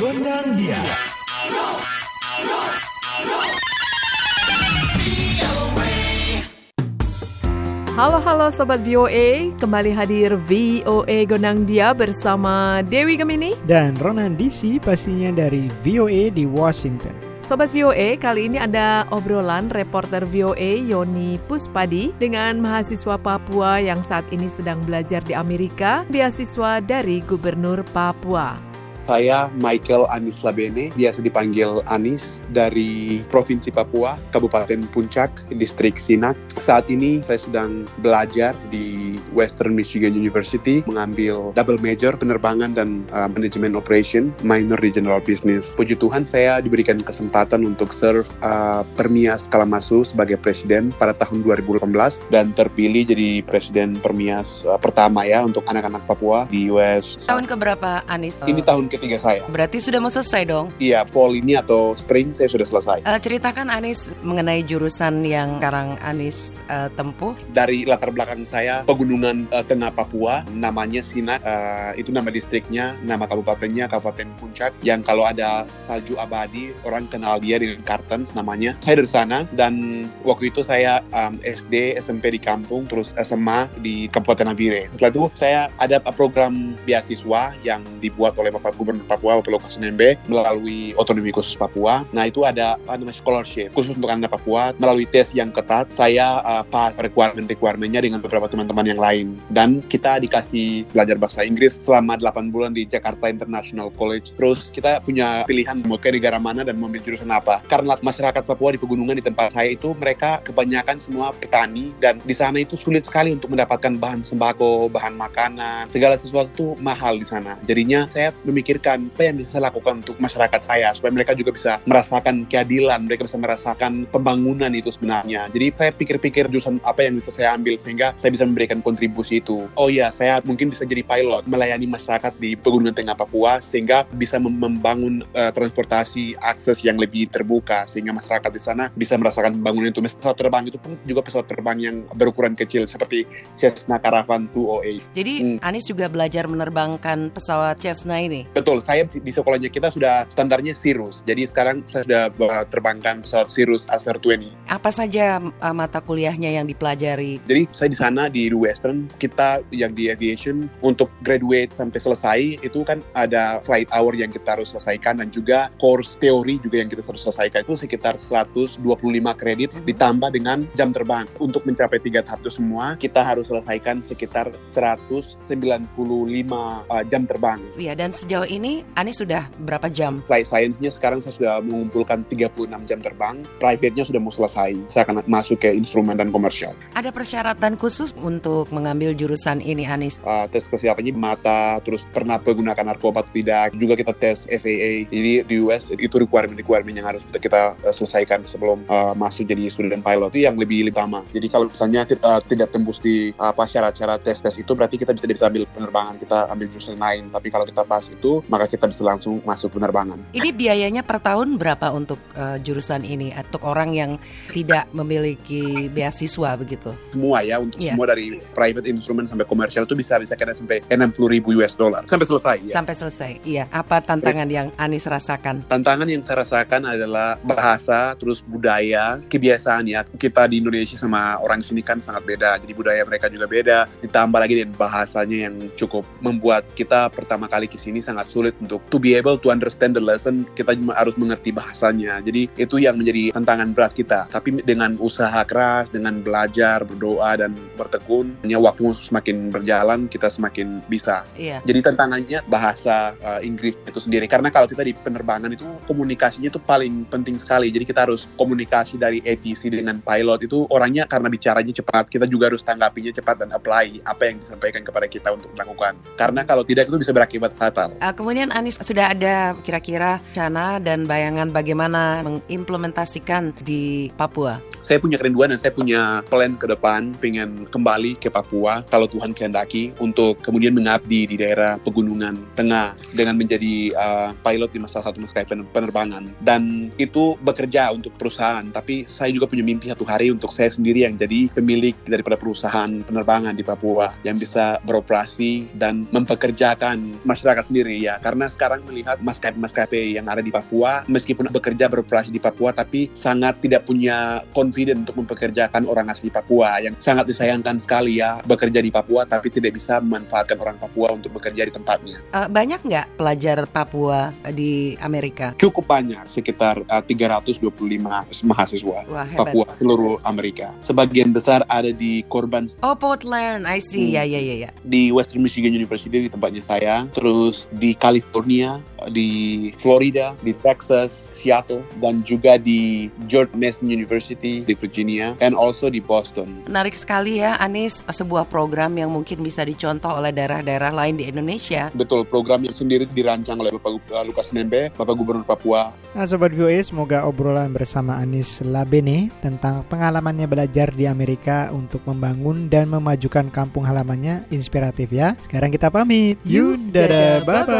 Gondang dia. Halo halo Sobat VOA, kembali hadir VOA Gondang Dia bersama Dewi Gemini. dan Ronan DC pastinya dari VOA di Washington. Sobat VOA, kali ini ada obrolan reporter VOA Yoni Puspadi dengan mahasiswa Papua yang saat ini sedang belajar di Amerika, beasiswa dari Gubernur Papua. Saya Michael Anis Labene, biasa dipanggil Anis dari Provinsi Papua, Kabupaten Puncak, Distrik Sinak. Saat ini saya sedang belajar di Western Michigan University, mengambil double major penerbangan dan uh, management operation, minor di general business. Puji Tuhan saya diberikan kesempatan untuk serve uh, Permias Kalamasu sebagai presiden pada tahun 2018 dan terpilih jadi presiden Permias uh, pertama ya untuk anak-anak Papua di US. Tahun keberapa Anis? Ini tahun ketiga saya. Berarti sudah mau selesai dong. Iya, fall ini atau spring saya sudah selesai. Eh, ceritakan Anis mengenai jurusan yang sekarang Anis eh, tempuh. Dari latar belakang saya, pegunungan eh, tengah Papua, namanya Sinak, eh, itu nama distriknya, nama kabupatennya Kabupaten Puncak, yang kalau ada salju abadi, orang kenal dia dengan Kartens namanya. Saya dari sana, dan waktu itu saya um, SD, SMP di kampung, terus SMA di Kabupaten Nabire. Setelah itu saya ada program beasiswa yang dibuat oleh Bapak Gubernur Papua, Bapak Lukas Nembe, melalui otonomi khusus Papua. Nah itu ada apa namanya scholarship khusus untuk anak Papua melalui tes yang ketat. Saya uh, pas requirement-requirement-nya dengan beberapa teman-teman yang lain. Dan kita dikasih belajar bahasa Inggris selama 8 bulan di Jakarta International College. Terus kita punya pilihan mau ke negara mana dan memilih jurusan apa. Karena masyarakat Papua di pegunungan di tempat saya itu mereka kebanyakan semua petani dan di sana itu sulit sekali untuk mendapatkan bahan sembako, bahan makanan, segala sesuatu mahal di sana. Jadinya saya memikirkan apa yang bisa saya lakukan untuk masyarakat saya supaya mereka juga bisa merasakan keadilan, mereka bisa merasakan pembangunan itu sebenarnya. Jadi saya pikir-pikir jurusan apa yang bisa saya ambil sehingga saya bisa memberikan kontribusi itu. Oh iya, saya mungkin bisa jadi pilot melayani masyarakat di pegunungan tengah Papua sehingga bisa mem- membangun eh, transportasi akses yang lebih terbuka sehingga masyarakat di sana bisa merasakan pembangunan itu. Pesawat terbang itu pun juga pesawat terbang yang berukuran kecil seperti Cessna Caravan 208. Jadi Hmm. Anis juga belajar menerbangkan pesawat Cessna ini. Betul, saya di sekolahnya kita sudah standarnya Cirrus. Jadi sekarang saya sudah uh, terbangkan pesawat Cirrus Acer 20. Apa saja eh, mata kuliahnya yang dipelajari? Jadi saya di sana di Western, kita yang di aviation untuk graduate sampai selesai itu kan ada flight hour yang kita harus selesaikan dan juga course teori juga yang kita harus selesaikan itu sekitar 125 kredit Mhm. ditambah dengan jam terbang. Untuk mencapai tiga tahap itu semua, kita harus selesaikan sekitar 195 uh, jam terbang. Iya, dan sejauh ini Anis sudah berapa jam? flight science-nya sekarang saya sudah mengumpulkan 36 jam terbang. Private-nya sudah mau selesai. Saya akan masuk ke instrumen dan komersial. Ada persyaratan khusus untuk mengambil jurusan ini Anis? Uh, tes kesehatannya mata, terus pernah menggunakan narkoba atau tidak. Juga kita tes FAA. Jadi di US itu requirement-requirement yang harus kita uh, selesaikan sebelum uh, masuk jadi student pilot itu yang lebih utama. Jadi kalau misalnya kita tidak tembus di apa syarat-syarat tes-tes itu berarti kita bisa bisa ambil penerbangan, kita ambil jurusan lain. Tapi kalau kita pas itu, maka kita bisa langsung masuk penerbangan. Ini biayanya per tahun berapa untuk eh, jurusan ini untuk orang yang tidak memiliki beasiswa begitu? semua ya untuk Iya. semua dari private instrument sampai komersial itu bisa bisa kena sampai 60 ribu US dollar sampai selesai ya. Sampai selesai. Iya. Apa tantangan yang Anis rasakan? Tantangan yang saya rasakan adalah bahasa, terus budaya, kebiasaan ya. Kita di Indonesia sama orang sini kan sangat beda. Jadi budaya mereka juga beda. Ditambah lagi dengan bahasanya yang cukup membuat kita pertama kali ke sini sangat sulit untuk to be able to understand the lesson. Kita harus mengerti bahasanya. Jadi itu yang menjadi tantangan berat kita. Tapi dengan usaha keras, dengan belajar, berdoa dan bertekun, hanya waktu semakin berjalan kita semakin bisa Iya. jadi tantangannya bahasa uh, Inggris itu sendiri. Karena kalau kita di penerbangan itu komunikasinya itu paling penting sekali. Jadi kita harus komunikasi dari ATC dengan pilot itu orangnya karena bicaranya cepat, kita juga harus tanggapinya cepat dan apply apa yang disampaikan kepada kita untuk melakukan. Karena kalau tidak itu bisa berakibat fatal. Uh, kemudian Anis sudah ada kira-kira rencana dan bayangan bagaimana mengimplementasikan di Papua? saya punya kerinduan dan saya punya plan ke depan pengen kembali ke Papua kalau Tuhan kehendaki untuk kemudian mengabdi di daerah pegunungan tengah dengan menjadi uh, pilot di salah satu maskapai penerbangan dan itu bekerja untuk perusahaan tapi saya juga punya mimpi satu hari untuk saya sendiri yang jadi pemilik daripada perusahaan penerbangan di Papua yang bisa beroperasi dan mempekerjakan masyarakat sendiri ya karena sekarang melihat maskapai-maskapai yang ada di Papua meskipun bekerja beroperasi di Papua tapi sangat tidak punya confident untuk mempekerjakan orang asli Papua yang sangat disayangkan sekali ya bekerja di Papua tapi tidak bisa memanfaatkan orang Papua untuk bekerja di tempatnya. Uh, banyak nggak pelajar Papua di Amerika? Cukup banyak, sekitar uh, 325 mahasiswa Wah, hebat. Papua seluruh Amerika. Sebagian besar ada di Korban Oh, Portland, I see. Hmm. Ya, ya, ya, ya. di Western Michigan University di tempatnya saya, terus di California, di Florida, di Texas, Seattle, dan juga di George Mason University di Virginia, and also di Boston. Menarik sekali ya, Anis, sebuah program yang mungkin bisa dicontoh oleh daerah-daerah lain di Indonesia. Betul, program yang sendiri dirancang oleh Bapak Lukas Nembe, Bapak Gubernur Papua. Nah, Sobat VOA, semoga obrolan bersama Anis Labene tentang pengalamannya belajar di Amerika untuk membangun dan memajukan kampung halamannya inspiratif ya. Sekarang kita pamit. Yuk, dadah, bye-bye.